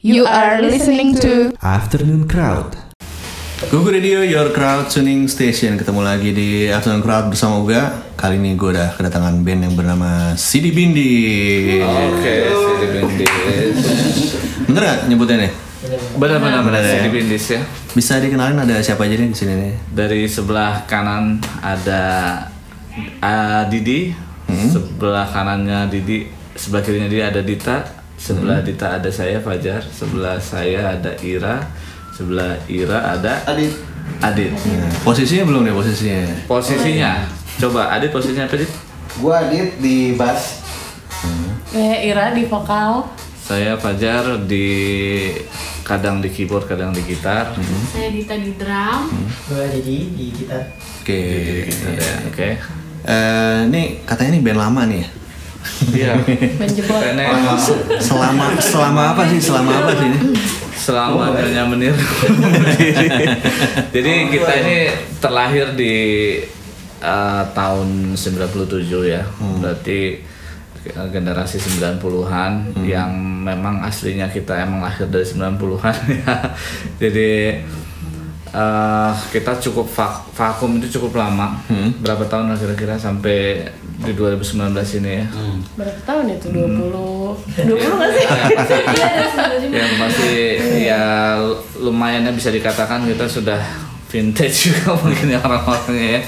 You are listening to Afternoon Crowd. Google Radio, your crowd tuning station. Ketemu lagi di Afternoon Crowd bersama Uga. Kali ini gue udah kedatangan band yang bernama Sidi Bindi. Oke, Sidi Bindis. Bener gak nyebutnya nih? Benar-benar Benar ya. Sidi Bindis ya. Bisa dikenalin ada siapa aja nih di sini nih? Dari sebelah kanan ada uh, Didi, sebelah kanannya Didi, sebelah kirinya dia ada Dita, sebelah Dita ada saya Fajar, sebelah saya ada Ira, sebelah Ira ada Adit Adit. Nah, posisinya belum nih posisinya. Posisinya, coba Adit posisinya apa Adit? gua Adit di bass eh, Ira di vokal. Saya Fajar di kadang di keyboard, kadang di gitar. Saya Dita di drum. gua jadi di gitar Oke. Ada, Oke. Eh, ini katanya nih band lama nih ya. Iya. Menjebot. Karena Selama selama apa sih? Selama apa sih ini? selama nyonya menir berdiri. Jadi kita ini terlahir di uh, tahun 97 ya. Berarti uh, generasi 90-an yang memang aslinya kita emang lahir dari 90-an ya. Jadi uh, kita cukup vak- vakum itu cukup lama. Berapa tahun kira-kira sampai di 2019 ini ya. Berapa tahun itu? 20 20 nggak sih? Yang masih ya lumayan ya bisa dikatakan kita sudah vintage juga mungkin ya orang-orangnya ya.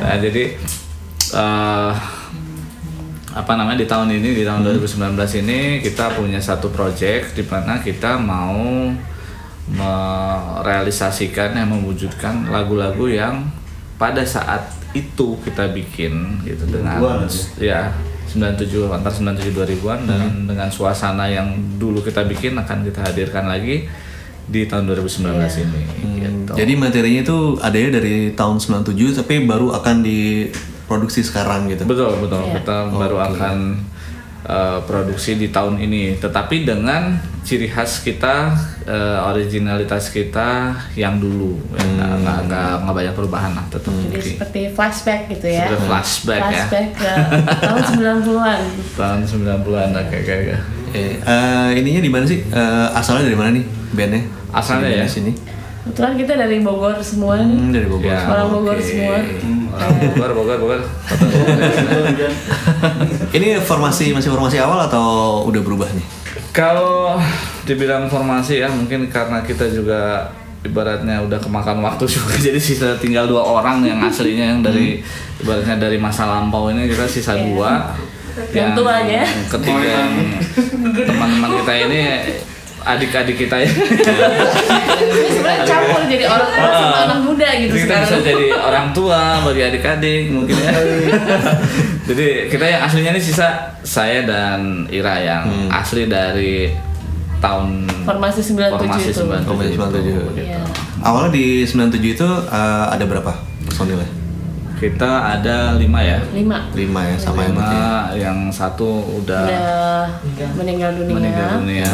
Nah, jadi eh, apa namanya di tahun ini di tahun 2019 ini kita punya satu project di mana kita mau merealisasikan yang mewujudkan lagu-lagu yang pada saat itu kita bikin gitu dengan ya 97 antar 97 2000-an dan dengan suasana yang dulu kita bikin akan kita hadirkan lagi di tahun 2019 ini gitu. Jadi materinya itu ada ya dari tahun 97 tapi baru akan diproduksi sekarang gitu. betul betul Iya. kita baru akan uh, produksi di tahun ini tetapi dengan ciri khas kita uh, originalitas kita yang dulu ya, nggak nggak nggak nggak banyak perubahan lah tetap Jadi Oke. seperti flashback gitu ya. Seperti flashback ya. Flashback ke tahun 90-an. tahun 90-an oke oke oke. Eh, eh, ininya di mana sih? Eh, asalnya dari mana nih bandnya? Asalnya Sini, ya? Sini. Kebetulan kita dari Bogor semua nih. Hmm, dari Bogor. Ya, Orang Bogor semua. Orang Bogor, Bogor, Bogor. Ini formasi masih formasi awal atau udah berubah nih? Kalau dibilang formasi ya mungkin karena kita juga ibaratnya udah kemakan waktu juga jadi sisa tinggal dua orang yang aslinya yang dari ibaratnya dari masa lampau ini kita sisa dua Yang tuanya. ketiga yang teman-teman kita ini adik-adik kita ya Ini sebenarnya campur jadi orang tua sama anak muda gitu Jadi kita bisa sekarang. jadi orang tua bagi adik-adik mungkin ya. jadi kita yang aslinya ini sisa saya dan Ira yang asli dari tahun Formasi 97 formasi itu. 97. Formasi 97. gitu. Iya. Awalnya di 97 itu eh, ada berapa personilnya? Kita ada lima ya. Lima. Lima ya sama yang Lima berarti. yang satu udah Udah meninggal dunia. meninggal dunia,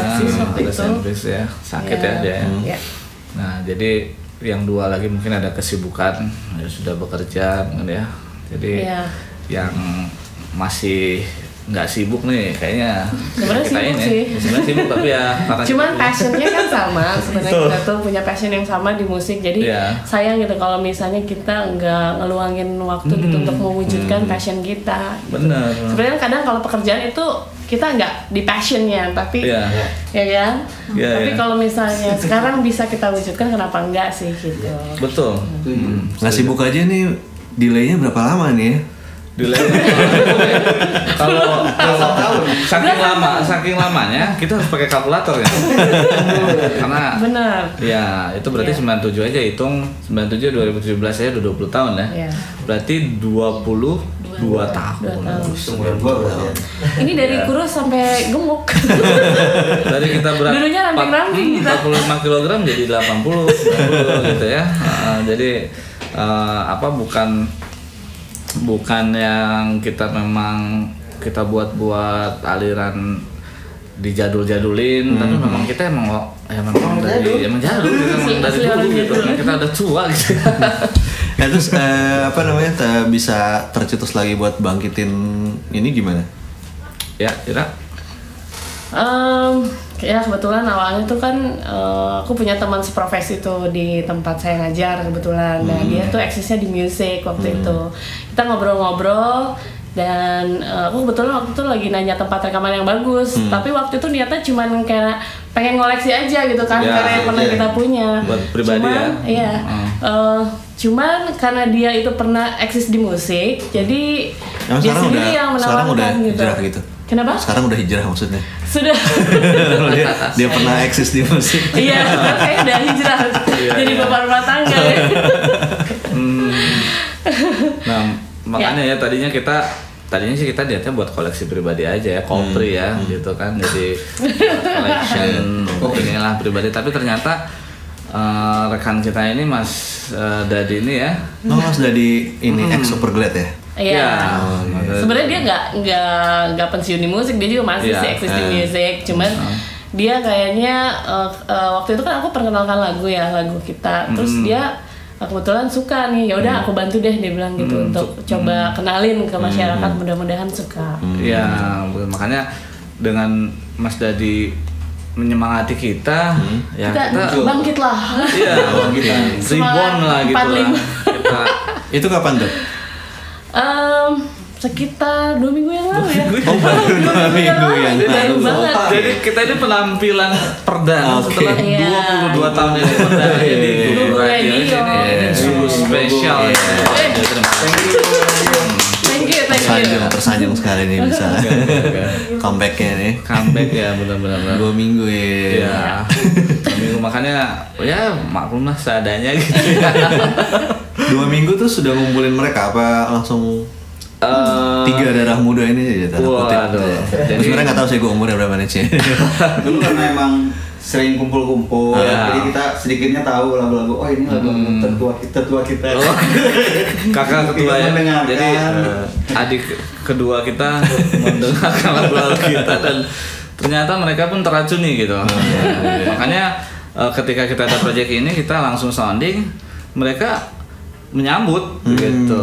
itu. sentris ya, sakit ya dia. ya. Iya. Nah, jadi yang dua lagi mungkin ada kesibukan, ya sudah bekerja kan ya. Jadi Iya. yang masih nggak sibuk nih kayaknya Sebenarnya sibuk ini. sih. Sebenarnya sibuk tapi ya Cuman passionnya kan sama sebenarnya kita tuh punya passion yang sama di musik jadi Iya. sayang gitu kalau misalnya kita nggak ngeluangin waktu gitu untuk mewujudkan passion kita. gitu. bener. Sebenarnya kadang kalau pekerjaan itu kita nggak di passionnya tapi Iya. ya kan. Iya, tapi iya. kalau misalnya sekarang bisa kita wujudkan kenapa enggak sih gitu. Betul. Hmm. Nggak sibuk aja nih delaynya berapa lama nih ya? Delay. kalau saking lama saking lamanya kita harus pakai kalkulator ya karena Benar. ya itu berarti Iya. 97 aja hitung 97 2017 saya udah 20 tahun ya Iya. berarti 22 tahun, Dua tahun. ya Ini dari Iya. kurus sampai gemuk. dari kita berat Dulunya ramping-ramping empat- kita. 45 kg jadi 80 90 gitu ya Ah, jadi eh, apa bukan bukan yang kita memang kita buat-buat aliran dijadul-jadulin tapi memang kita emang ya memang dari emang jadul kita emang Asli- dari dulu gitu. jadul. kita udah tua gitu. Ya terus eh, apa namanya te- bisa tercetus lagi buat bangkitin ini gimana? ya kira Em, ya kebetulan awalnya tuh kan eh, aku punya teman seprofesi tuh di tempat saya ngajar kebetulan. Nah dia tuh eksisnya di musik waktu itu. Kita ngobrol-ngobrol dan eh, aku kebetulan waktu itu lagi nanya tempat rekaman yang bagus. Tapi waktu itu niatnya cuman kayak pengen ngoleksi aja gitu kan Ya, karena yang pernah iya. kita punya. Buat pribadi Cuman, ya? Iya. Eh, cuman karena dia itu pernah eksis di musik, jadi Emang dia sendiri udah- yang sekarang menawarkan udah gitu. gitu? Kenapa? Sekarang udah hijrah maksudnya. Sudah. dia, dia pernah eksis di musik. Iya, sekarang kayak udah hijrah. Iya, jadi iya. bapak rumah tangga ya. Nah, makanya ya tadinya kita tadinya sih kita niatnya buat koleksi pribadi aja ya, kopri ya, gitu kan. Jadi collection inilah pribadi. Tapi ternyata eh, rekan kita ini Mas eh, Dadi ini ya, Oh, Mas dari ini ex Superglad ya? Iya. Ya, Mas Dadi. Sebenarnya dia nggak nggak nggak pensiun di musik, dia juga masih Iya. sih eksis di Eh. musik. Cuman dia kayaknya eh, eh, waktu itu kan aku perkenalkan lagu ya lagu kita, terus dia eh, kebetulan suka nih, ya udah aku bantu deh dia bilang gitu untuk coba kenalin ke masyarakat, mudah-mudahan suka. Ya, makanya dengan Mas Dadi menyemangati kita, ya Kita kita, bangkit lah. iya, kita reborn lah gitu lah. 45. Kita Itu kapan tuh? Em, sekitar dua minggu yang lalu ya. Oh, baru dua minggu yang Baru lalu. banget. Jadi kita ini penampilan perdana Oke. setelah Iya. 22 tahun ini perdana Iya, di iya. Radio ini. Ini sungguh spesial. Terima kasih. Thank you, thank Tersanjung, you. tersanjung sekali nih bisa comebacknya nih. Comeback ya benar-benar. Dua minggu ya. Iya. Minggu makanya ya maklum lah seadanya gitu. Dua minggu tuh sudah ngumpulin mereka apa langsung Eh, tiga darah muda ini aja tanda kutip Waduh. gitu ya. Jadi- Sebenarnya nggak tahu sih gue umurnya berapa nih Ci. Dulu karena emang sering kumpul-kumpul, Iya. jadi kita sedikitnya tahu lagu-lagu. Oh ini lagu-lagu tertua kita, tertua kita. Oh, kakak ketua ya. Jadi eh, adik kedua kita mendengarkan lagu-lagu kita dan ternyata mereka pun teracuni gitu. Makanya eh, ketika kita ada project ini kita langsung sounding, mereka menyambut gitu.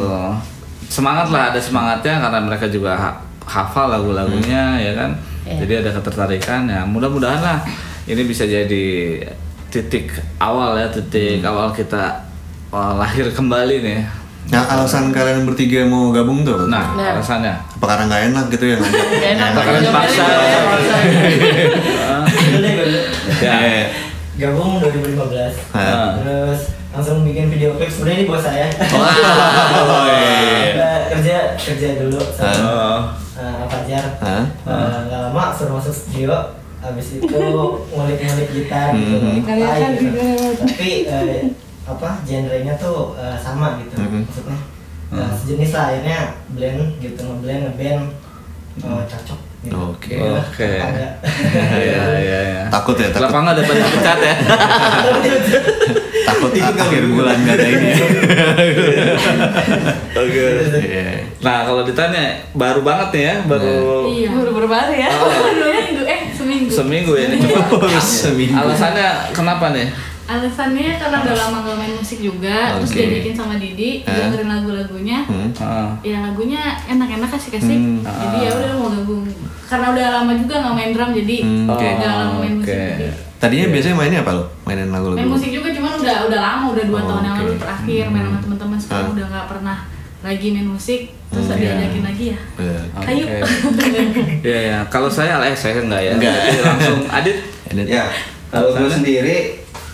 Semangat lah ada semangatnya karena mereka juga ha- hafal lagu-lagunya ya kan. Iya. Jadi ada ketertarikan ya. Mudah-mudahan lah ini bisa jadi titik awal ya, titik awal kita uh, lahir kembali nih. Nah alasan kalian bertiga mau gabung tuh? Nah, Nah. alasannya. apa karena nggak enak gitu ya? Gak enak Takaran jombelin paksa. gue ya. Ya. Eh, gabung 2015 ah. terus langsung bikin video klip sebenarnya ini buat saya Oh, iya. Udah kerja kerja dulu sama Oh. uh, Fajar Hah? Uh, nggak lama suruh masuk studio habis itu ngulik-ngulik gitar gitu Mhm. apa gitu tapi eh, apa genrenya tuh eh, sama gitu Mhm. maksudnya eh, sejenis lah akhirnya blend gitu ngeblend ngeband eh, cocok gitu Oke. Gimana? Oke. Ada. Iya, iya, iya. Takut ya, takut. Lapangan ada banyak pecat ya. Takut akhir bulan gak ada ini. Oke. Iya. Nah, kalau ditanya baru banget nih ya, baru Iya. Baru baru ya. Oh. Seminggu. seminggu ya ini coba. Baru seminggu. Alasannya kenapa nih? Alasannya karena udah lama gak main musik juga, terus Oke. diajakin sama Didi, Eh. dengerin lagu-lagunya. Hmm. Ah. Ya lagunya enak-enak kasih-kasih. Hmm. Jadi ya udah mau gabung. Karena udah lama juga nggak main drum, jadi Hmm, udah oke. lama main musik. Oke. Jadi Tadinya biasanya mainnya apa lo? Mainin lagu-lagu? main musik juga cuman udah udah lama udah dua Oh, tahun yang oke. lalu terakhir main sama teman-teman sekarang Ah. udah nggak pernah lagi main musik terus Hmm, ada iya. diajakin lagi ya Eh, Oke. ayo Iya, ya. Kalau saya eh saya enggak ya. Enggak. Jadi langsung Adit. Edit. Ya, kalau gue sendiri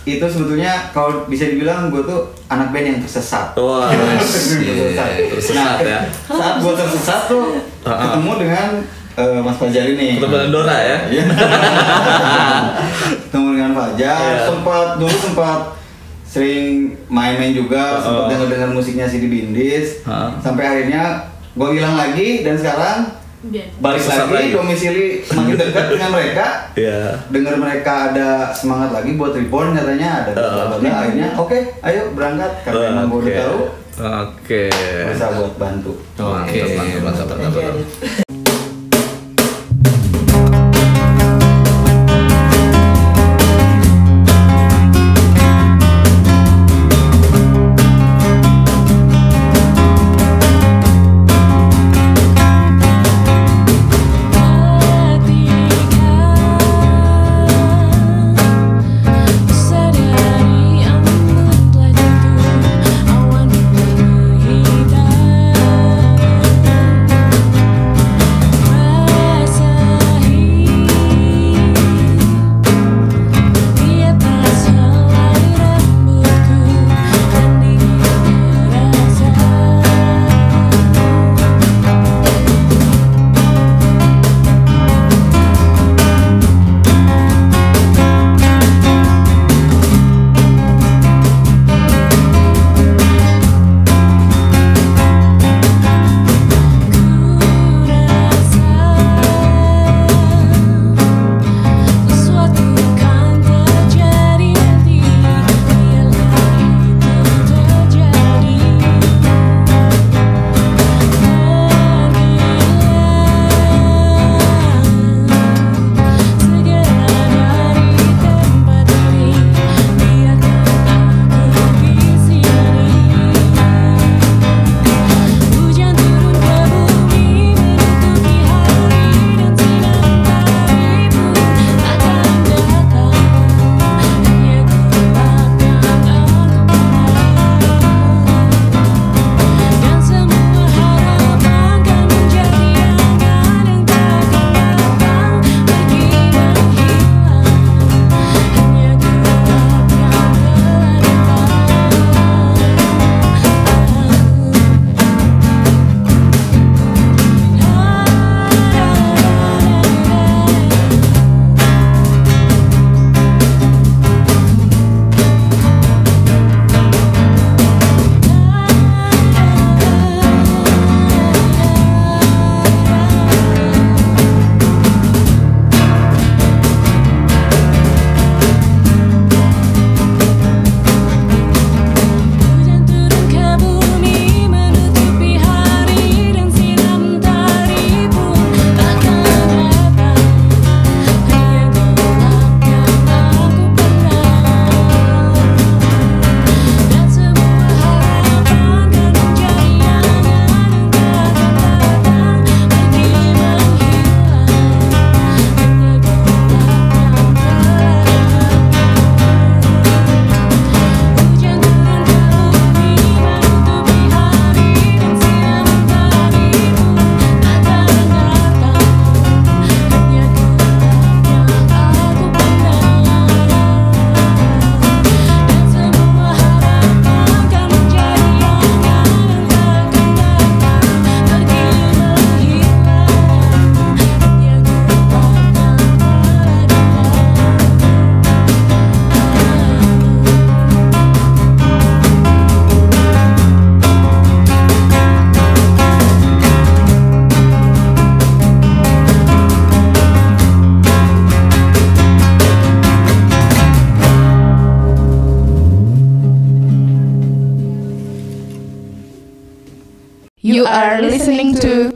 itu sebetulnya kalau bisa dibilang gue tuh anak band yang tersesat. Wah. tersesat. tersesat Nah, ya. Saat gue tersesat tuh Ah, ah. ketemu dengan eh, Mas Fajar ini. Ketemu dengan Dora ya. Iya. ketemu dengan Fajar, Iya. sempat dulu sempat sering main-main juga, sempat Oh. denger-denger musiknya Sidi Bindis, Ah. sampai akhirnya gue hilang lagi dan sekarang Biar. balik Tersesat lagi, lagi. domisili semakin dekat dengan mereka. Iya. Dengar mereka ada semangat lagi buat reborn katanya ada bla, bla. akhirnya oke ayo berangkat karena emang gue udah tahu Oke. bisa buat bantu. Oke. Mantap, mantap, mantap, you, mantap.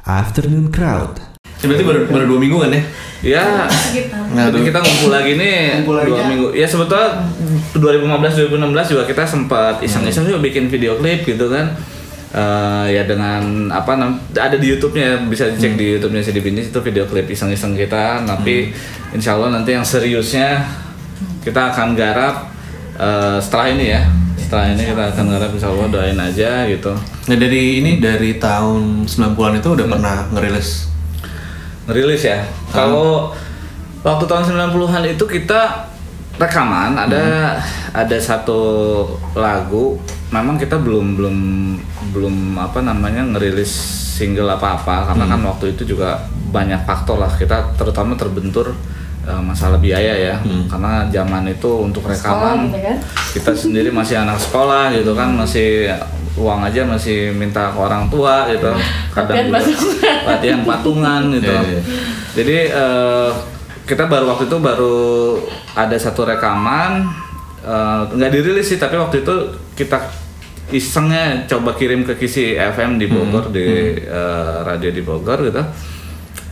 Afternoon Crowd. Ya, berarti baru, baru dua minggu kan ya? Ya, Nah, jadi tuh. kita ngumpul lagi nih Ngumpul dua ya. minggu. Ya sebetulnya 2015 2016 juga kita sempat iseng-iseng juga bikin video klip gitu kan. Eh, ya dengan apa nam ada di YouTube-nya bisa dicek di YouTube-nya CD Bindis itu video klip iseng-iseng kita. Tapi insya Allah nanti yang seriusnya kita akan garap eh, setelah ini ya. Setelah ini kita akan garap insya Allah doain aja gitu. Nah dari ini dari tahun 90-an itu udah pernah ngerilis? Ngerilis ya. Kalau waktu tahun 90-an itu kita rekaman ada ada satu lagu. Memang kita belum belum belum apa namanya ngerilis single apa-apa. Karena kan waktu itu juga banyak faktor lah. Kita terutama terbentur eh, masalah biaya ya. Karena zaman itu untuk rekaman gitu kan? kita sendiri masih anak sekolah gitu kan masih uang aja masih minta ke orang tua gitu. Kadang Latihan juga latihan patungan gitu. Iya, iya. jadi eh, kita baru waktu itu baru ada satu rekaman eh, nggak dirilis sih tapi waktu itu kita isengnya coba kirim ke Kisi FM di Bogor di eh, radio di Bogor gitu.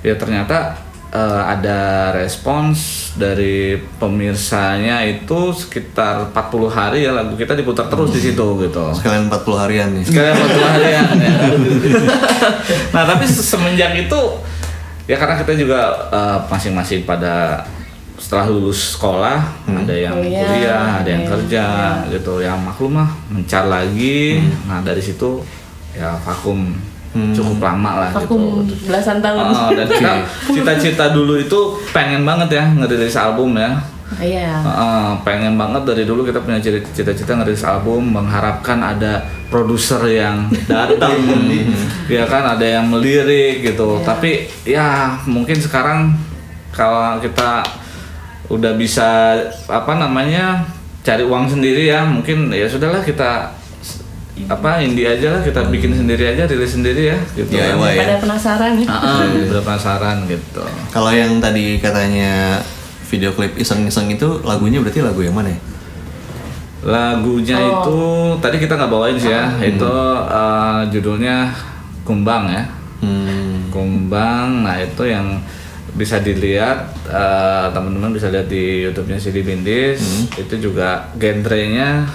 Ya ternyata eh, ada respons dari pemirsanya itu sekitar 40 hari ya lagu kita diputar terus di situ gitu sekalian 40 harian nih. sekalian 40 harian ya. nah tapi semenjak itu ya karena kita juga eh, masing-masing pada setelah lulus sekolah ada yang Kuliah, kuliah, ada yang iya. kerja gitu ya maklum lah mencar lagi nah dari situ ya vakum cukup lama lah Vakum gitu. belasan tahun. Oh, dan kita cita-cita dulu itu pengen banget ya ngerilis album ya. Iya. Heeh, pengen banget dari dulu kita punya cita- cita-cita ngerilis album mengharapkan ada produser yang datang ya kan ada yang melirik gitu. Tapi ya mungkin sekarang kalau kita udah bisa apa namanya cari uang sendiri ya mungkin ya sudahlah kita apa indie aja lah kita bikin sendiri aja rilis sendiri ya gitu DIY kan. ya. Pada penasaran ya. Ah, udah penasaran gitu Kalau yang tadi katanya video klip iseng-iseng itu lagunya berarti lagu yang mana ya? Lagunya Oh. itu tadi kita nggak bawain sih ya. Itu eh, judulnya Kumbang ya. Hmm. Kumbang. Nah, itu yang bisa dilihat eh, teman-teman bisa lihat di YouTube-nya CD Bindis. Itu juga genrenya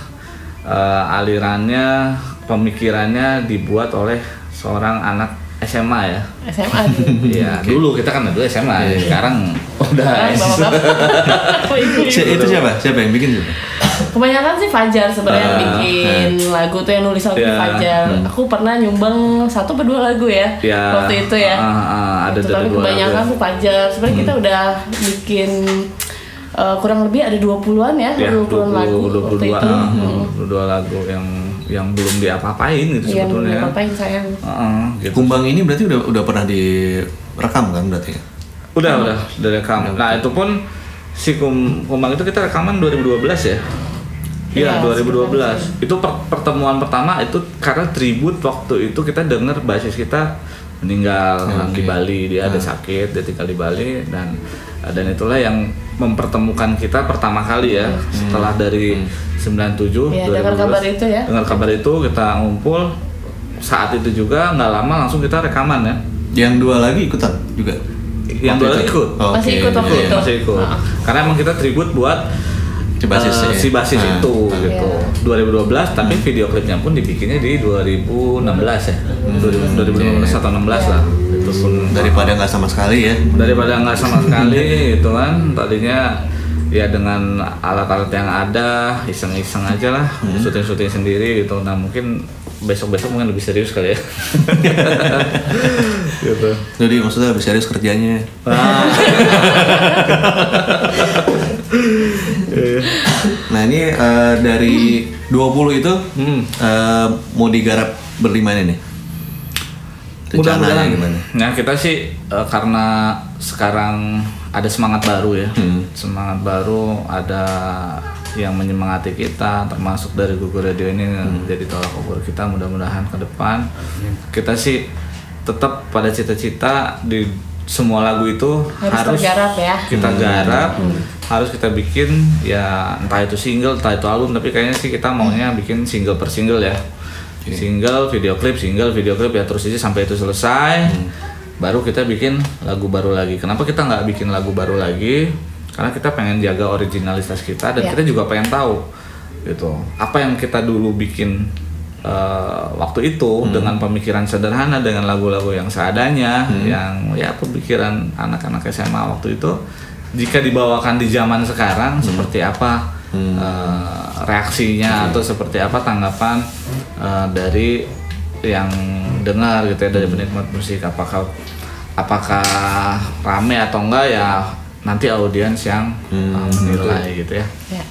eh, alirannya, pemikirannya dibuat oleh seorang anak SMA ya. SMA dulu. Iya, dulu kita kan dulu SMA, sekarang udah Sekarang bapak-bapak. Oh, ibu-ibu. Si- itu siapa? Siapa yang bikin siapa? Kebanyakan sih Fajar sebenarnya Ah, bikin lagu tuh yang nulis lagu Iya. Fajar. Aku pernah nyumbang satu atau dua lagu ya, Ya, waktu itu ya. ah, ah, ada dari tapi dua kebanyakan lagu. Hmm. tuh Fajar. Sebenarnya kita udah bikin eh, kurang lebih ada 20-an ya, ya 20-an lagu 20, waktu 22 itu. ah, Hmm. 22 lagu yang yang belum diapa-apain gitu Yang sebetulnya ngapain sayang. Heeh, gitu. Kumbang ini berarti udah udah pernah direkam kan berarti ya? udah udah udah rekam nah itu pun si kum, kumbang itu kita rekaman 2012 ya Iya, Iya, 2012. Itu per- pertemuan pertama itu karena tribut waktu itu kita dengar basis kita meninggal di Bali, dia ada sakit, dia tinggal di Bali dan dan itulah yang mempertemukan kita pertama kali ya setelah dari 97 Iya, dengar 2012. kabar itu ya. Dengar kabar itu kita ngumpul saat itu juga nggak lama langsung kita rekaman ya. Yang dua lagi ikutan juga. Yang dua lagi ikut. Oh, Masih ikut waktu Iya, itu. masih ikut. Karena emang kita tribut buat Si basis ya? si basis Ah, itu ah. gitu. 2012 tapi video klipnya pun dibikinnya di 2016 ya. 2000 2015 atau 16 lah. Itu pun Daripada nggak sama sekali ya. daripada nggak sama sekali itu kan tadinya ya dengan alat-alat yang ada iseng-iseng aja lah syuting-syuting sendiri gitu nah mungkin besok-besok mungkin lebih serius kali ya gitu Jadi maksudnya lebih serius kerjanya. Ah. Nah ini eh, dari 20 itu Hmm. eh, mau digarap berlima ini nih. Rencananya Mudah-mudahan gimana? Nah kita sih eh, karena sekarang ada semangat baru ya, Hmm. semangat baru ada yang menyemangati kita, termasuk dari Google Radio ini Hmm. jadi tolak ukur kita. Mudah-mudahan ke depan kita sih tetap pada cita-cita di semua lagu itu Harus harus, tergarap ya. kita garap, harus kita bikin ya entah itu single, entah itu album, tapi kayaknya sih kita maunya bikin single per single ya single video klip single video klip ya terus aja sampai itu selesai. Baru kita bikin lagu baru lagi. Kenapa kita nggak bikin lagu baru lagi? Karena kita pengen jaga originalitas kita dan Ya. kita juga pengen tahu gitu. Apa yang kita dulu bikin eh, waktu itu dengan pemikiran sederhana dengan lagu-lagu yang seadanya yang ya pemikiran anak-anak SMA waktu itu jika dibawakan di zaman sekarang seperti apa eh, reaksinya atau seperti apa tanggapan eh, dari yang dengar gitu ya dari penikmat musik apakah apakah rame atau enggak ya nanti audiens yang eh, menilai gitu ya Ya.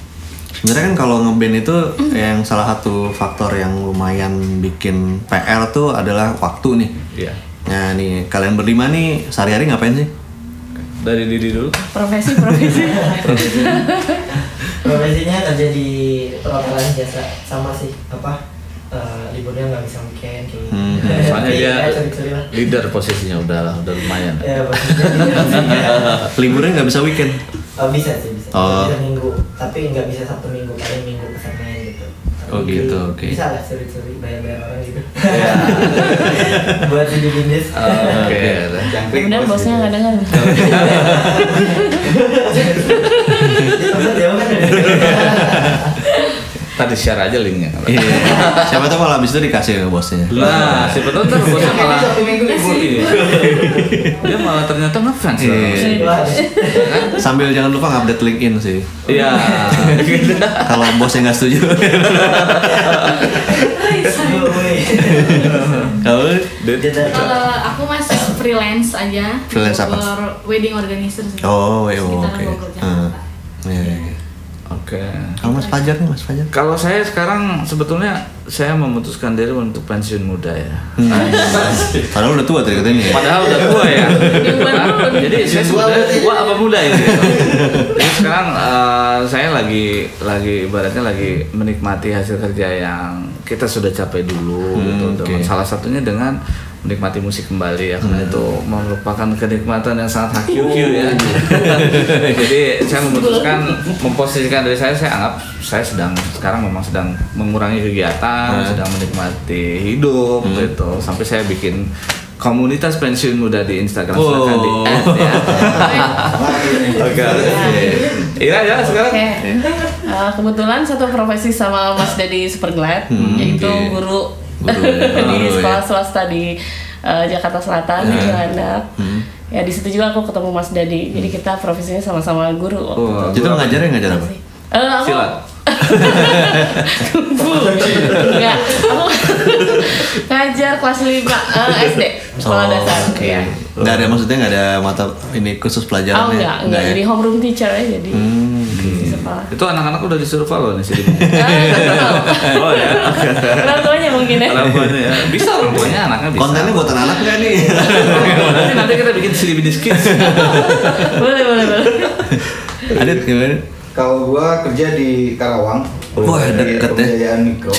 Sebenarnya kan kalau ngeband itu yang salah satu faktor yang lumayan bikin PR tuh adalah waktu nih. Iya. Nah nih kalian berlima nih sehari-hari ngapain sih? dari diri dulu Profesi profesi. Profesinya kerja di perhotelan jasa sama sih apa eh, liburnya nggak bisa weekend kayak gitu. Hmm, soalnya dia Ya, curi-curi lah. leader posisinya udah lah udah lumayan Ya, Liburnya nggak bisa weekend. oh, bisa sih bisa. Oh. Bisa minggu, tapi nggak bisa satu minggu paling minggu ke Senin gitu. Oh, Tapi gitu, oke. Bisa lah curi-curi bayar-bayar orang gitu. Iya. Buat jadi bisnis. oke Jangkrik Kemudian bos bosnya nggak dengar. Kan. tadi share aja linknya Iya. Siapa tahu malah habis itu dikasih ke bosnya. Nah, siapa tahu ntar bosnya malah Minggu libur. Iya. Dia malah ternyata ngefans lah. Iya. Wah, Sambil jangan lupa ngupdate LinkedIn sih. Iya. Kalau bosnya nggak setuju. Kalau aku masih freelance aja. Freelance apa? Wedding organizer sih. oh, oke. Bogor, Hmm. Jakarta. Oke. Kalau Mas Fajar nih, Mas Fajar. Kalau saya sekarang sebetulnya saya memutuskan diri untuk pensiun muda ya. Padahal udah tua tadi katanya ya. Padahal udah tua ya. Jadi saya sebenarnya tua apa muda ini? Jadi sekarang eh, saya lagi lagi ibaratnya lagi menikmati hasil kerja yang kita sudah capai dulu Hmm, gitu. Dengan salah satunya dengan menikmati musik kembali ya karena itu merupakan kenikmatan yang sangat hakiki ya. Jadi saya memutuskan memposisikan dari saya saya anggap saya sedang sekarang memang sedang mengurangi kegiatan, sedang menikmati hidup gitu. Sampai saya bikin komunitas pensiun muda di Instagram silakan di Oh. add ya. Oke. Ira ya sekarang. Oke. Eh, kebetulan satu profesi sama Mas Dedi Superglad, yaitu oke. guru, Guru, ya. di Guru, sekolah ya. swasta di eh, Jakarta Selatan di Cilandak. Ya di situ juga aku ketemu Mas Dedi. Jadi kita profesinya sama-sama guru. waktu Oh, Itu ngajarnya ngajar apa? Eh, aku Silat. Enggak, aku ngajar kelas 5 eh, SD, sekolah Oh, dasar. Oke. Iya. Nggak ada maksudnya nggak ada mata ini khusus Oh pelajarannya. enggak, enggak, ya? jadi homeroom teacher aja jadi Hmm, sekolah. Itu anak-anak udah disuruh follow nih sih. Ah, oh ya. Orang tuanya mungkin ya. Orang tuanya ya. Bisa orang tuanya anaknya bisa. Kontennya buat anak nggak nih? nanti, nanti kita bikin Silibidis Kids. boleh, boleh, boleh. Adit gimana? Kalau gua kerja di Karawang. Wah, deket ya. Pembiayaan mikro.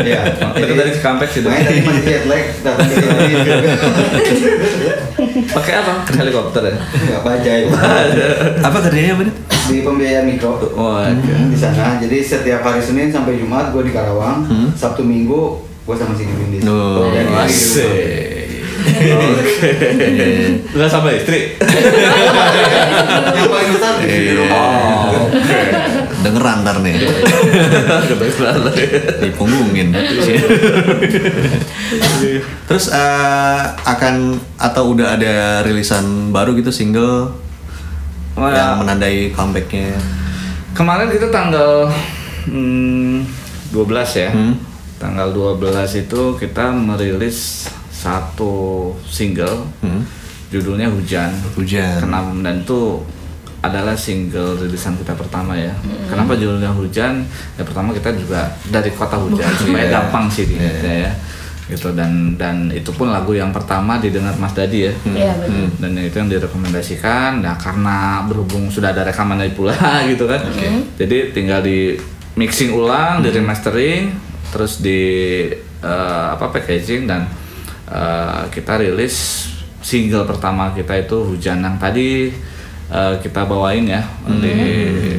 Iya. Dekat dari Cikampek sih. Makanya tadi masih jet lag sini. Pakai apa? Helikopter ya. Enggak baca ya. Apa kerjanya apa Dit? Di pembiayaan mikro. Oh, di sana. Jadi setiap hari Senin sampai Jumat gua di Karawang. Sabtu Minggu gua sama si Bindis. Oh, Jadi, Asik. Oke. Enggak sama istri. Yang paling besar di sini di rumah. Dengeran ntar nih. Dipunggungin. Terus eh, akan atau udah ada rilisan baru gitu single Oh, ya. yang menandai comebacknya. Kemarin kita tanggal hmm, 12 ya. Hmm. Tanggal 12 itu kita merilis satu single Hmm. judulnya Hujan. Hujan. Kenapa dan itu adalah single rilisan kita pertama ya. Kenapa judulnya Hujan? Ya pertama kita juga dari kota hujan supaya Iya. gampang sih Iya. diingatnya ya. Gitu dan dan itu pun lagu yang pertama didengar Mas Dadi ya. Iya, betul. dan itu yang direkomendasikan nah karena berhubung sudah ada rekaman dari pula gitu kan jadi tinggal di mixing ulang di remastering terus di eh, apa packaging dan eh, kita rilis single pertama kita itu hujan yang tadi eh, kita bawain ya di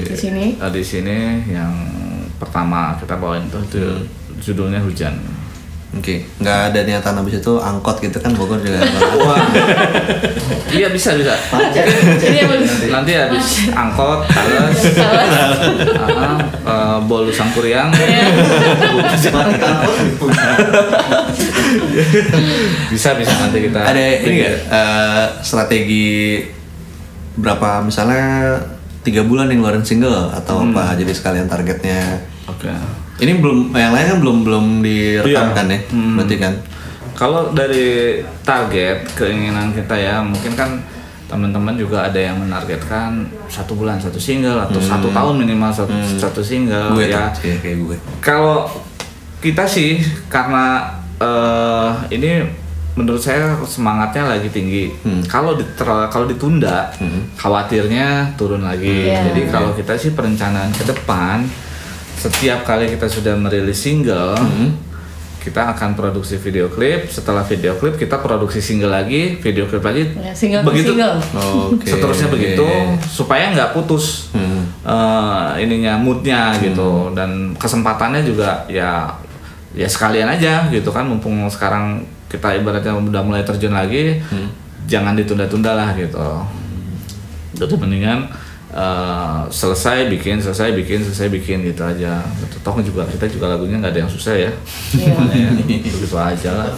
Di sini. eh, di sini yang pertama kita bawain itu, itu judulnya hujan Oke, nggak ada niatan habis itu angkot gitu kan Bogor juga. Wah. iya bisa bisa. Jadi bagus. Nanti habis angkot, tales, ah, eh, bolu sangkuriang, bisa bisa nanti kita. ada ini nggak eh, strategi berapa misalnya tiga bulan yang ngeluarin single atau Hmm. apa jadi sekalian targetnya. Oke. Ini belum yang lain kan belum belum direkam Iya. kan ya, Hmm. berarti kan. Kalau dari target keinginan kita ya, mungkin kan teman-teman juga ada yang menargetkan satu bulan satu single atau satu tahun minimal satu, satu single gue ya. kayak gue. Kalau kita sih karena eh, ini menurut saya semangatnya lagi tinggi. Hmm. Kalau diter- kalau ditunda, khawatirnya turun lagi. Iya. Jadi kalau kita sih perencanaan ke depan, setiap kali kita sudah merilis single, kita akan produksi video klip. Setelah video klip kita produksi single lagi, video klip lagi. Ya, single begitu single. Oke. seterusnya begitu supaya nggak putus Hmm. eh, ininya moodnya gitu dan kesempatannya juga ya ya sekalian aja gitu kan mumpung sekarang kita ibaratnya udah mulai terjun lagi jangan ditunda-tunda lah gitu jadi mendingan eh, selesai bikin selesai bikin selesai bikin gitu aja gitu. toh juga kita juga lagunya nggak ada yang susah ya. Ya, begitu aja lah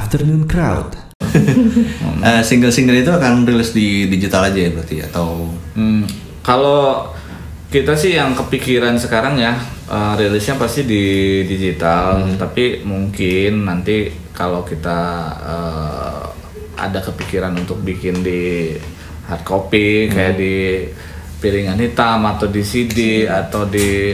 Afternoon Crowd. Eh, Single-single itu akan rilis di digital aja ya berarti atau? Hmm, kalau kita sih yang kepikiran sekarang ya eh, rilisnya pasti di digital, tapi mungkin nanti kalau kita eh, ada kepikiran untuk bikin di hard copy kayak di piringan hitam atau di CD atau di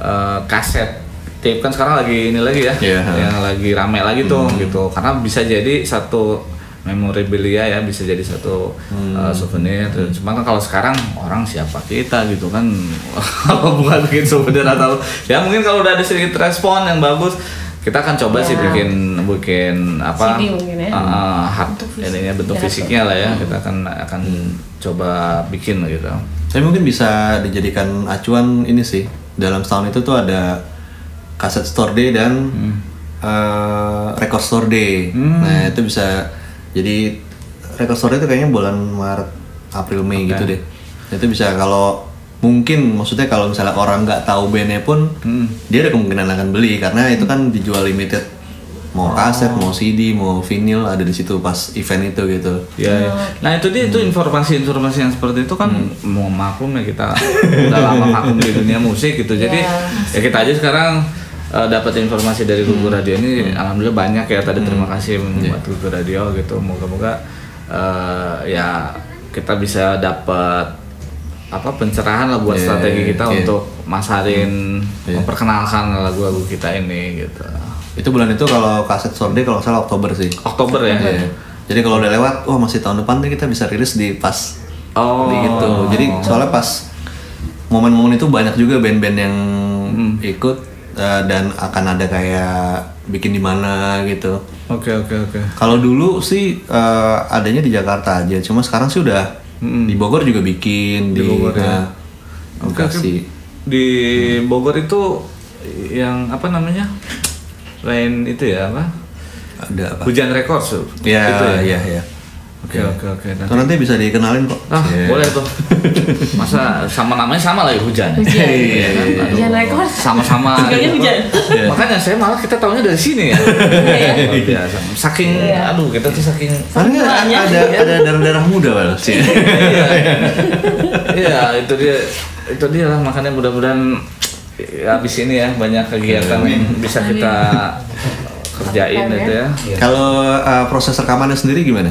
eh, kaset tape kan sekarang lagi ini lagi ya, Iya, ha. yang lagi rame lagi tuh gitu, karena bisa jadi satu memorabilia ya bisa jadi satu uh, souvenir. Cuma kan kalau sekarang orang siapa kita gitu kan. Kalau bukan bikin souvenir atau ya mungkin kalau udah ada sedikit respon yang bagus kita akan coba sih Ya. bikin bikin apa? CD mungkin ya. uh, hard Bentuk fisik. ininya bentuk Ya, fisiknya lah ya. Kita akan akan coba bikin gitu. Tapi mungkin bisa dijadikan acuan ini sih. Dalam setahun itu tuh ada kaset store day dan eh, record store day. Nah itu bisa jadi record store day itu kayaknya bulan Maret, April, Mei gitu deh. Itu bisa kalau mungkin maksudnya kalau misalnya orang nggak tahu bandnya pun dia ada kemungkinan akan beli karena itu kan dijual limited. Mau kaset, mau CD, mau vinyl ada di situ pas event itu gitu. Ya, ya. Nah itu dia itu informasi-informasi yang seperti itu kan mau maklum ya kita. Udah lama maklum di dunia musik gitu. Jadi ya kita aja sekarang eh, dapat informasi dari Google Radio ini alhamdulillah banyak ya tadi terima kasih buat Google Radio gitu. Moga-moga eh, ya kita bisa dapat apa pencerahan lah buat Iya, strategi kita iya. untuk masarin Iya. memperkenalkan lagu-lagu kita ini gitu. Itu bulan itu kalau kaset store day kalau salah Oktober sih. Oktober ya. Iya. Jadi kalau udah lewat, wah masih tahun depan nih kita bisa rilis di pas Oh. di gitu. Jadi soalnya pas momen-momen itu banyak juga band-band yang ikut eh, dan akan ada kayak bikin di mana gitu. Oke oke oke. Kalau dulu sih eh, adanya di Jakarta aja, cuma sekarang sih udah di Bogor juga bikin Di Bogor, ya. nah. Bekasi. Di Bogor itu yang apa namanya? Lain itu ya apa? Ada apa? Hujan Records. Ya, Itu ya. ya, ya. Oke oke oke. Itu Nanti- nanti bisa dikenalin kok. Ah, Iya. boleh tuh. Masa sama namanya sama lagi hujan. Hujan. Iya kan? Aduh, Hujan Records. Sama-sama. Tinggalnya gitu. hujan. Makanya saya malah kita tahunya dari sini ya. Luar biasa. Saking Iya. aduh kita tuh saking Karena Semuanya. ada ada darah-darah muda Wal. sih. iya. Iya, itu dia itu dia lah makanya mudah-mudahan ya, habis ini ya banyak kegiatan yang bisa kita kerjain itu ya. Kalau uh, proses rekamannya sendiri gimana?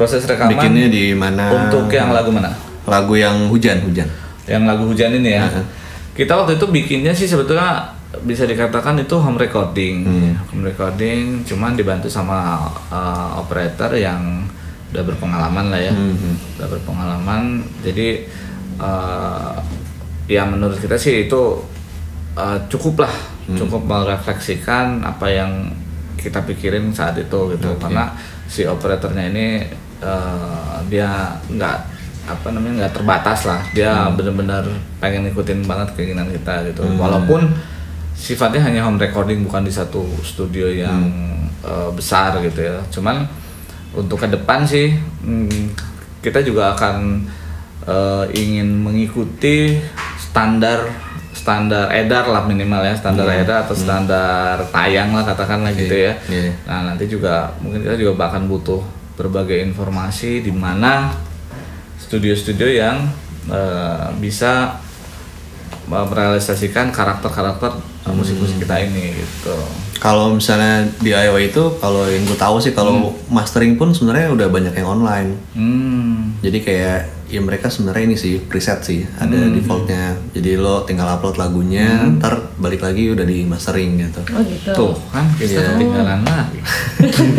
Proses rekaman Bikinnya di mana? untuk yang lagu mana? Lagu yang hujan, hujan. Yang lagu hujan ini ya. Heeh. Kita waktu itu bikinnya sih sebetulnya bisa dikatakan itu home recording. Hmm. Home recording cuman dibantu sama uh, operator yang udah berpengalaman lah ya. Hmm. Udah berpengalaman. Jadi uh, ya menurut kita sih itu uh, cukup lah, Hmm. cukup merefleksikan apa yang kita pikirin saat itu gitu. Karena si operatornya ini uh, dia nggak apa namanya nggak terbatas lah. Dia benar-benar pengen ngikutin banget keinginan kita gitu. Walaupun sifatnya hanya home recording bukan di satu studio yang uh, besar gitu ya. Cuman untuk ke depan sih hmm, kita juga akan uh, ingin mengikuti standar standar edar lah minimal ya. Standar edar atau standar tayang lah katakanlah gitu ya. Iya. Nah nanti juga mungkin kita juga bahkan butuh berbagai informasi di mana studio-studio yang eh, bisa eh, merealisasikan karakter-karakter musik-musik kita ini gitu. Kalau misalnya DIY itu, kalau yang gue tahu sih, kalau mastering pun sebenarnya udah banyak yang online. Hmm. Jadi kayak ya mereka sebenarnya ini sih preset sih, ada defaultnya. Jadi lo tinggal upload lagunya, ntar balik lagi udah di mastering gitu. Oh gitu. Tuh kan kita Iya. ketinggalan lagi.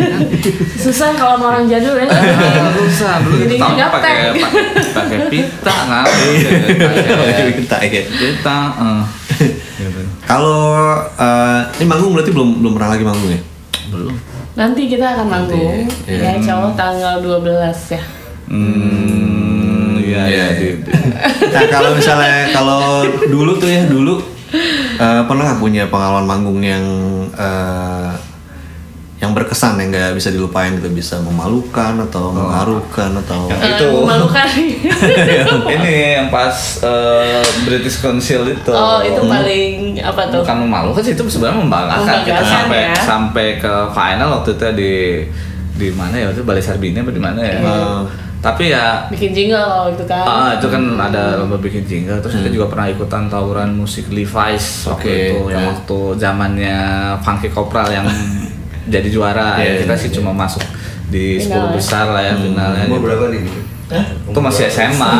Susah kalau sama orang jadul ya. Ah, Susah dulu kita pakai pakai pakai pita kan. Kita ya. Pita. eh. Gitu. Kalau eh, ini manggung berarti belum belum pernah lagi manggung ya? Belum. Nanti kita akan manggung Nanti, ya insya Allah tanggal 12 ya. Hmm, iya iya. Iya. di- di- Nah kalau misalnya kalau dulu tuh ya dulu eh, pernah nggak punya pengalaman manggung yang eh, yang berkesan yang nggak bisa dilupain gitu. Bisa memalukan atau mengharukan atau Yang Eh, itu. memalukan. Ini yang pas eh, British Council itu. oh itu paling apa tuh? Bukan memalukan sih itu sebenarnya membanggakan kita Membanggakan, sampai ya. sampai ke final waktu itu di di mana ya? Waktu itu Balai Sarbini apa di mana ya? Hmm. tapi ya bikin jingle waktu itu kan. Ah, itu kan ada lomba bikin jingle. Terus kita juga pernah ikutan tawuran musik Levi's waktu Oke, itu yang ya. waktu zamannya Funky Kopral yang jadi juara Iya, kita iya, sih cuma masuk di 10 Final ya. besar lah ya finalnya Umur gitu. berapa nih? itu masih SMA SMA.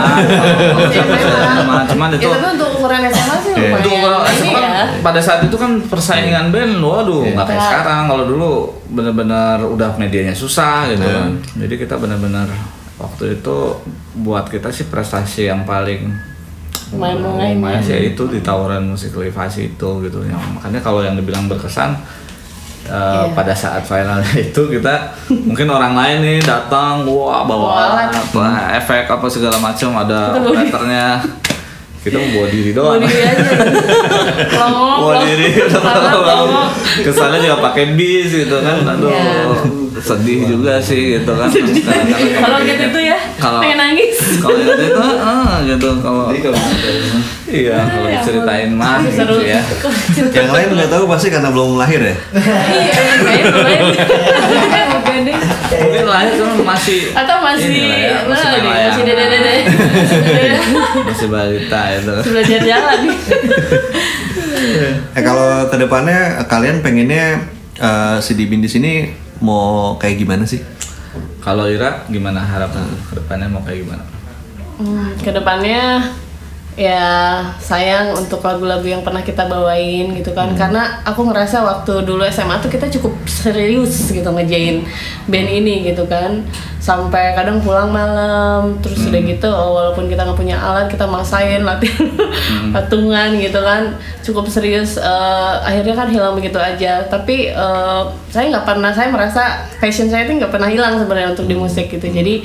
cuman ya itu tapi untuk ukuran SMA sih Iya. Untuk lumayan SMA kan ya pada saat itu kan persaingan band, waduh nggak kayak Iya. sekarang. Kalau dulu bener-bener udah medianya susah gitu Iya. kan. Jadi kita bener-bener waktu itu buat kita sih prestasi yang paling lumayan sih itu di tawuran musik levasi itu gitu. Yang, makanya kalau yang dibilang berkesan eh, Iya. pada saat finalnya itu kita mungkin orang lain nih datang wah bawa alat. apa efek apa segala macam ada operatornya kita mau bawa diri Bawa doang diri aja. Longok Bawa diri Kesannya juga pakai bis gitu kan. Aduh Iya. Sedih juga sih gitu kan. Kalau gitu itu ya Kalau- Pengen nangis. Kalau gitu itu ah, gitu. Kalau Jadi kalau Iya kalau Ya diceritain mah gitu ya. Yang lain nggak tahu pasti karena belum lahir ya? Iya lumayan Bukan deh Mungkin lahir cuma masih Atau masih ya, Masih Nah, nih, layang. Masih dede-dede Masih balita itu Masih belajar jalan eh kalau ke depannya kalian pengennya eh, si Dibin di sini mau kayak gimana sih Kalau Ira gimana harapan ke depannya mau kayak gimana? Hmm, ke depannya ya sayang untuk lagu-lagu yang pernah kita bawain gitu kan. Karena aku ngerasa waktu dulu SMA tuh kita cukup serius gitu ngejain band ini gitu kan. Sampai kadang pulang malam terus udah gitu oh, walaupun kita nggak punya alat kita maksain latihan patungan gitu kan. Cukup serius Eh, akhirnya kan hilang begitu aja. Tapi eh, saya nggak pernah saya merasa passion saya itu nggak pernah hilang sebenarnya untuk di musik gitu. Jadi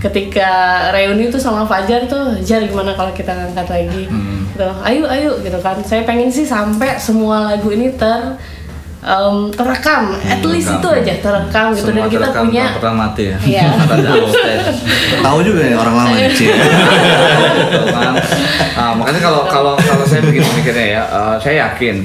ketika reuni tuh sama Fajar tuh Jar gimana kalau kita ngangkat lagi? Gitu. Ayo ayo gitu kan. Saya pengen sih sampai semua lagu ini ter em, terekam. At least itu aja terekam gitu. Dan Semua kita terekam, punya pernah mati ya. Iya. Tahu juga ya orang lama kan. Nah, makanya kalau kalau kalau saya begini mikirnya ya, eh, saya yakin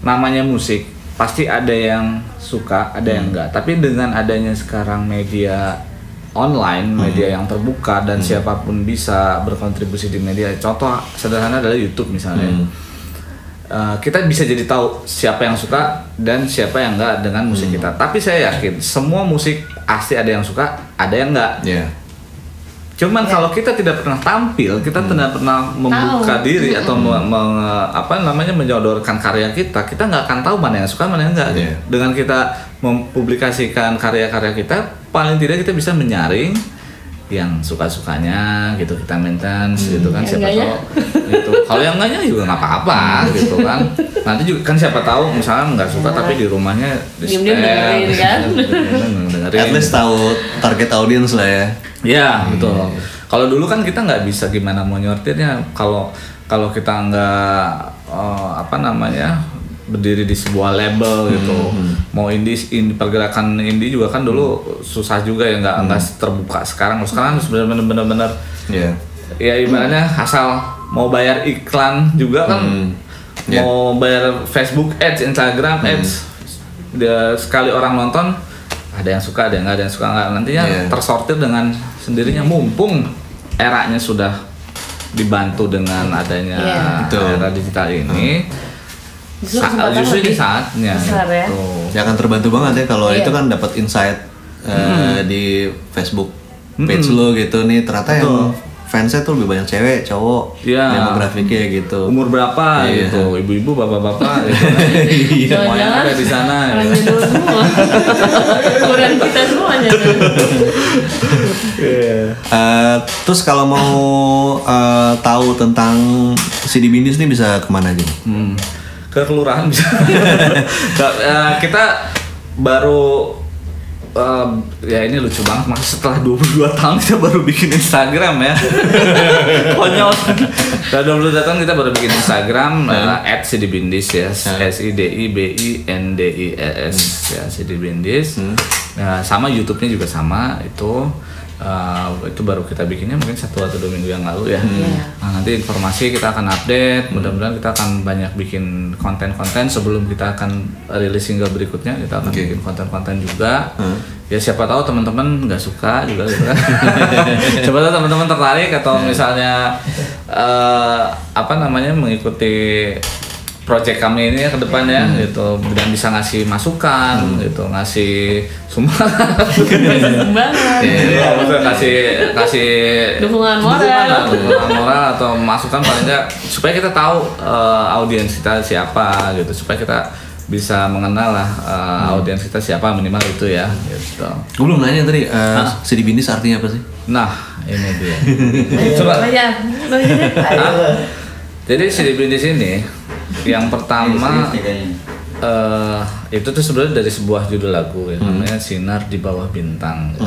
namanya musik pasti ada yang suka, ada yang enggak. Tapi dengan adanya sekarang media online, media yang terbuka dan siapa pun bisa berkontribusi di media. Contoh sederhana adalah YouTube misalnya. Eh, kita bisa jadi tahu siapa yang suka dan siapa yang enggak dengan musik kita. Tapi saya yakin semua musik pasti ada yang suka, ada yang enggak. Iya. Cuman kalau kita tidak pernah tampil, kita tidak pernah membuka Tahu. diri atau me- me- apa namanya menyodorkan karya kita, kita nggak akan tahu mana yang suka mana yang enggak. Iya. Dengan kita mempublikasikan karya-karya kita, paling tidak kita bisa menyaring yang suka-sukanya gitu kita maintenance gitu kan Yang siapa tahu gitu kalau yang enggaknya juga nggak apa-apa gitu kan nanti juga kan siapa tahu misalnya nggak suka tapi di rumahnya di setel, dengerin, kan? diem-diem dengerin. at least tahu target audience lah ya Ya betul. Kalau dulu kan kita nggak bisa gimana mau nyortirnya. Kalau kalau kita nggak eh, apa namanya berdiri di sebuah label gitu. Mau indie, indie pergerakan indie juga kan dulu susah juga ya nggak nggak terbuka sekarang. Sekarang benar-benar benar Iya. ya ibaratnya asal mau bayar iklan juga kan Hmm. Ya. mau bayar Facebook ads, Instagram ads dia sekali orang nonton ada yang suka ada yang nggak ada yang suka nggak nantinya Iya. tersortir dengan sendirinya mumpung eranya sudah dibantu dengan adanya Iya. Betul. era digital ini Justru sa- justru ini lebih saatnya besar ya. gitu. ya akan terbantu banget ya kalau Iya. itu kan dapat insight eh, di Facebook page Mm-mm. lo gitu nih ternyata yang Betul. fansnya tuh lebih banyak cewek cowok Iya. demografiknya gitu umur berapa Iya. gitu ibu-ibu bapak-bapak gitu kan. Iya. semuanya ada di sana gitu. jadul semua ukuran kita semuanya Eh, terus kalau mau eh, tahu tentang si Dibindis nih bisa ke mana aja? Hmm. Ke kelurahan. Bisa. Eh, kita baru eh, ya ini lucu banget maka setelah 22 tahun kita baru bikin Instagram ya. Konyol. Setelah 22 tahun kita baru bikin Instagram uh, at sidibindis ya. S I D I B I N D I E S ya sidibindis Nah, sama YouTube-nya juga sama itu uh, itu baru kita bikinnya mungkin satu atau dua minggu yang lalu ya. Nah, nanti informasi kita akan update. Mudah-mudahan kita akan banyak bikin konten-konten sebelum kita akan rilis single berikutnya. Kita akan bikin konten-konten juga. Ya siapa tahu teman-teman nggak suka juga gitu kan. siapa tahu teman-teman tertarik atau misalnya eh, apa namanya mengikuti project kami ini ya ke depan ya gitu dan bisa ngasih masukan gitu ngasih sumbangan Banget. Iya, maksudnya kasih kasih Dukungan moral. dukungan, dukungan moral atau masukan paling enggak supaya kita tahu eh, audiens kita siapa gitu supaya kita bisa mengenal lah eh, audiens kita siapa minimal itu ya gitu. Gue belum nanya tadi, uh, Sidibindis artinya apa sih? Nah ini dia. Coba. Banyak. Hah? Jadi si di sini yang pertama nih kayaknya. eh itu tuh sebenarnya dari sebuah judul lagu ya namanya sinar di bawah bintang gitu.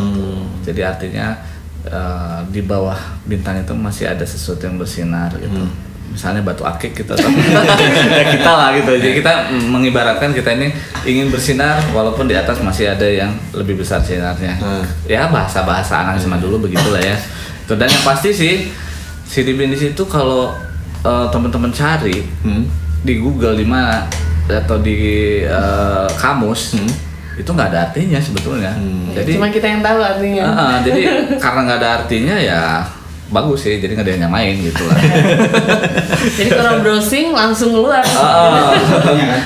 jadi artinya eh, di bawah bintang itu masih ada sesuatu yang bersinar gitu. Misalnya batu akik gitu atau ya kita lah gitu. Jadi kita mengibaratkan kita ini ingin bersinar walaupun di atas masih ada yang lebih besar sinarnya. Ya bahasa bahasa anak sama dulu begitulah ya. Tuh, dan yang pasti sih si Bindis itu kalau eh, teman-teman cari di Google di mana atau di eh, kamus itu nggak ada artinya sebetulnya jadi Cuma kita yang tahu artinya. Ah, jadi karena nggak ada artinya ya bagus sih jadi nggak ada yang nyamain gitu lah Jadi kalau browsing langsung keluar. Ah,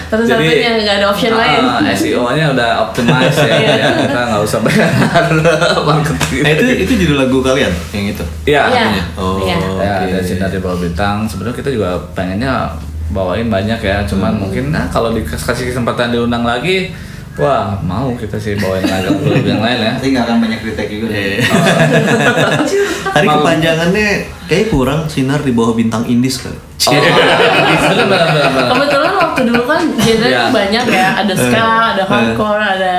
Terus artinya nggak ada option lain. SEO-nya udah optimize ya, ya. kita nggak usah bayar marketing. Eh, itu itu judul lagu kalian yang itu. Iya. Iya. Oh, Iya. Ya, oke. ada sinar di bawah bintang. Sebenarnya kita juga pengennya bawain banyak ya, cuman mungkin nah kalau dikasih kesempatan diundang lagi, wah mau kita sih bawain lagi lagu yang lain ya. Nanti nggak akan banyak kritik juga. Iya. Tadi kepanjangannya kayak kurang sinar di bawah bintang Indis kali. Oh, bener. Kebetulan waktu dulu kan genre Iya. tuh banyak ya, ada ska, ada hardcore, ada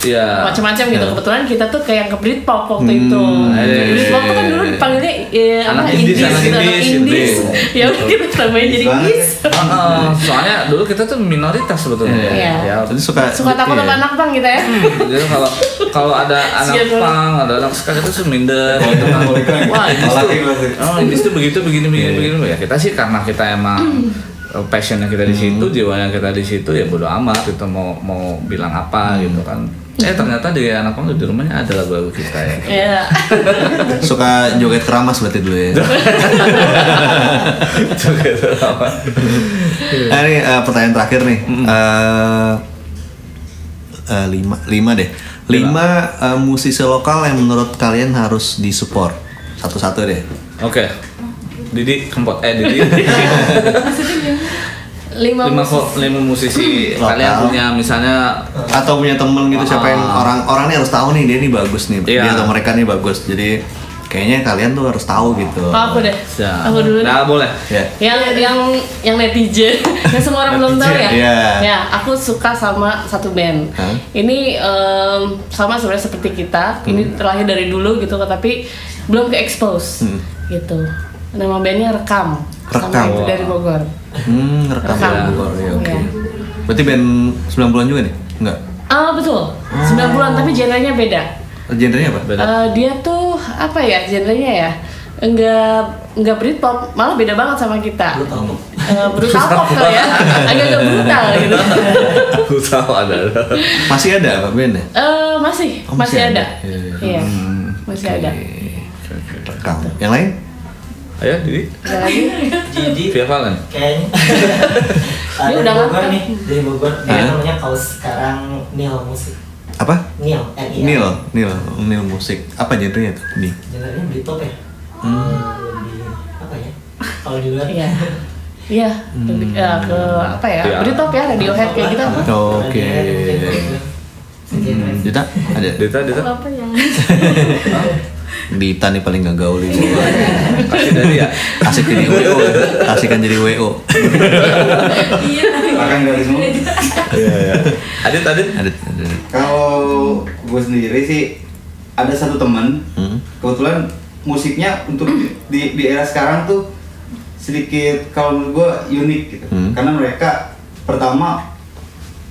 Iya. macam-macam gitu. Kebetulan kita tuh kayak yang ke Britpop waktu itu. iya, Britpop tuh kan iya, dulu iya. dipanggilnya eh, apa Anak indis, anak gitu, indis, indis. indis. Ya udah kita tambahin jadi indis. Heeh, soalnya dulu kita tuh minoritas sebetulnya. Iya. Ya, Jadi suka Suka takut iya. sama anak bang kita ya. jadi kalau kalau ada anak Siap, Bang. pang, ada anak sekarang itu tuh minder gitu kan. Wah, pasti. Oh ini tuh begitu begini begini begini ya kita sih karena kita emang eh, passionnya kita di situ, jiwanya kita di situ ya bodo amat kita mau mau bilang apa gitu kan. Eh ternyata di anak pang di rumahnya ada lagu-lagu kita ya. Iya. Suka joget keramas berarti dulu ya. Joget apa? Nah, ini eh, pertanyaan terakhir nih. Eh, eh, lima, lima deh. Lima eh, musisi lokal yang menurut kalian harus disupport. Satu-satu deh. Oke. Didi kempot eh Didi. Lima, lima musisi. kok lima musisi Lokal. kalian punya misalnya Atau punya temen gitu siapa yang Ah. orang orang nih harus tahu nih dia nih bagus nih. Iya. Dia atau mereka nih bagus. Jadi kayaknya kalian tuh harus tahu gitu. Oh, aku deh. Ya. Aku dulu. deh. Nah, boleh. Ya. yang yang yang netizen yang semua orang belum tahu ya Iya. ya aku suka sama satu band Hah? ini em, sama sebenarnya seperti kita ini terlahir dari dulu gitu tapi belum ke expose Hmm. Gitu nama bandnya rekam Rekam. itu dari Bogor Hmm, rekam Rekam. ya. Bogor, ya, oke. Iya. Berarti band 90-an juga nih? Enggak. ah betul 90-an tapi genrenya beda Genrenya apa? Beda. Eh, dia tuh apa ya genrenya ya enggak enggak Britpop malah beda banget sama kita Eh, brutal pop kali ya agak-agak brutal gitu tahu ada. Masih ada apa bandnya? Eh, masih, Oh, masih, masih ada. ada. Iya, iya. Iya, masih ada. Rekam. Yang lain? Ayo Didi. Jadi Via Valen. kayaknya ada udah Bogor nih dari Bogor dia namanya kaos sekarang Nil musik Apa? Nil N I L Nil, Nil, Nil musik. Apa genrenya tuh? Nih. Jenarnya Britpop ya Hmm. lebih apa ya kalau di luar Iya. Iya, lebih ya, ke apa ya? Iya. Britpop ya, Radiohead kayak gitu apa? Oke. Sejenis. Dita, ada? Dita, Dita. Apa ya? Dita nih paling gak gaul ini. Kasih dari ya. Asik jadi WO. Asikan jadi WO. Iya, akan realisme. Iya, iya. Adit, Adit. Kalau gue sendiri sih ada satu teman Hmm. kebetulan musiknya untuk di, di era sekarang tuh sedikit kalau menurut gue unik gitu Hmm. karena mereka pertama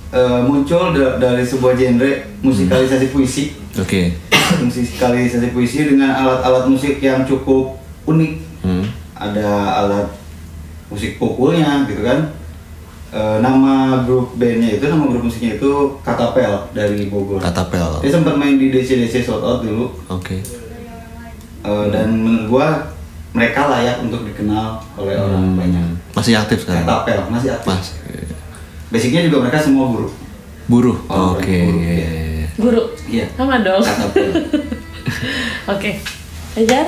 eh, muncul da- dari sebuah genre musikalisasi puisi Oke. Musikalisasi puisi dengan alat-alat musik yang cukup unik Hmm. ada alat musik pukulnya gitu kan Eh, nama grup bandnya itu nama grup musiknya itu Katapel dari Bogor Katapel. dia sempat main di DC DC Sold Out dulu Oke. Eh, dan menurut gua mereka layak untuk dikenal oleh orang Hmm. banyak Masih aktif sekarang. Katapel masih aktif Mas. basicnya juga mereka semua guru Buruh. Oh, Oke. buruh, iya. Guru. iya Sama dong. Oke. Ajar.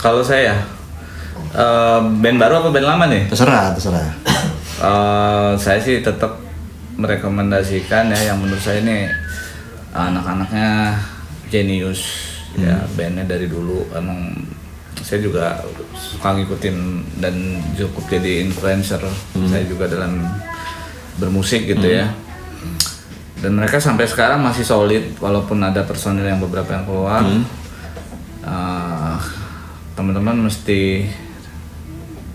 Kalau saya, eh, band baru apa band lama nih? Terserah, terserah. Eh, saya sih tetap merekomendasikan ya yang menurut saya ini anak-anaknya jenius ya bandnya dari dulu emang saya juga suka ngikutin dan cukup jadi influencer saya juga dalam bermusik gitu ya dan mereka sampai sekarang masih solid walaupun ada personil yang beberapa yang keluar. Eh, teman-teman mesti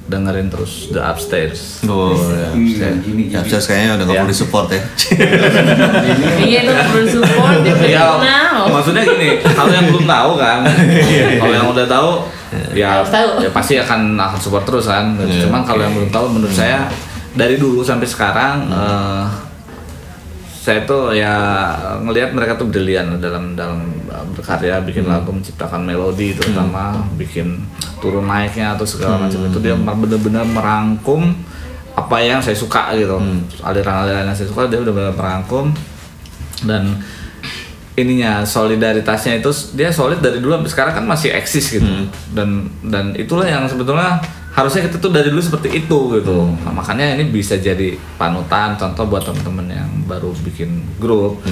dengerin terus The Upstairs. Oh, ya. Hmm, gini, Ya, gini. Upstairs kayaknya udah nggak Ya. perlu disupport ya. Iya itu perlu support ya maksudnya gini kalau yang belum tahu kan kalau yang udah tahu ya, ya pasti akan akan support terus kan. Iya, cuman kalau yang belum tahu menurut saya dari dulu sampai sekarang eh, saya tuh ya ngelihat mereka tuh brilian dalam dalam uh, berkarya bikin lagu menciptakan melodi terutama bikin turun naiknya atau segala macam itu. Dia benar-benar merangkum apa yang saya suka gitu. Aliran-aliran yang saya suka dia udah benar merangkum. Dan ininya solidaritasnya itu dia solid dari dulu sampai sekarang kan masih eksis gitu. Dan dan itulah yang sebetulnya harusnya kita tuh dari dulu seperti itu gitu. Nah, makanya ini bisa jadi panutan contoh buat teman-teman yang baru bikin grup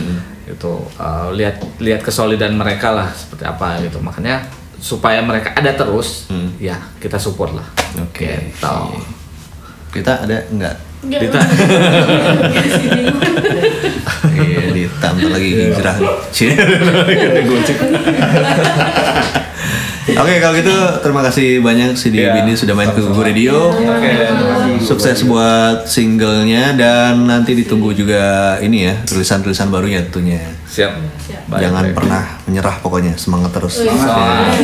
gitu. Uh, lihat lihat kesolidan mereka lah seperti apa gitu. Makanya supaya mereka ada terus ya kita support lah. Oke. gitu. Kita ada Dita, Iya, Dita lagi hijrah. Gocek. Oke, kalau gitu terima kasih banyak si Iya, Bini sudah main ke Google Radio. Oke. Sukses buat singlenya dan nanti ditunggu juga ini ya tulisan-tulisan barunya tentunya. Siap Baik, Jangan baik. pernah menyerah pokoknya semangat terus. semangat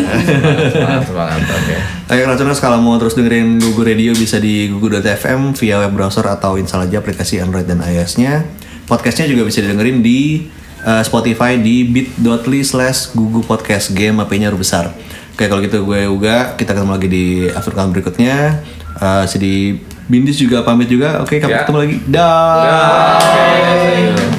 semangat semangat oke Oke, Raconers kalau mau terus dengerin Google Radio bisa di google.fm via web browser atau install aja aplikasi Android dan iOS-nya. Podcastnya juga bisa didengerin di uh, Spotify di bit.ly slash Google Podcast Game HP-nya huruf besar. Oke, kalau gitu gue Uga, kita ketemu lagi di after count berikutnya. Uh, si di Bindis juga pamit juga. Oke, sampai Ya. ketemu lagi. Dah. Oke.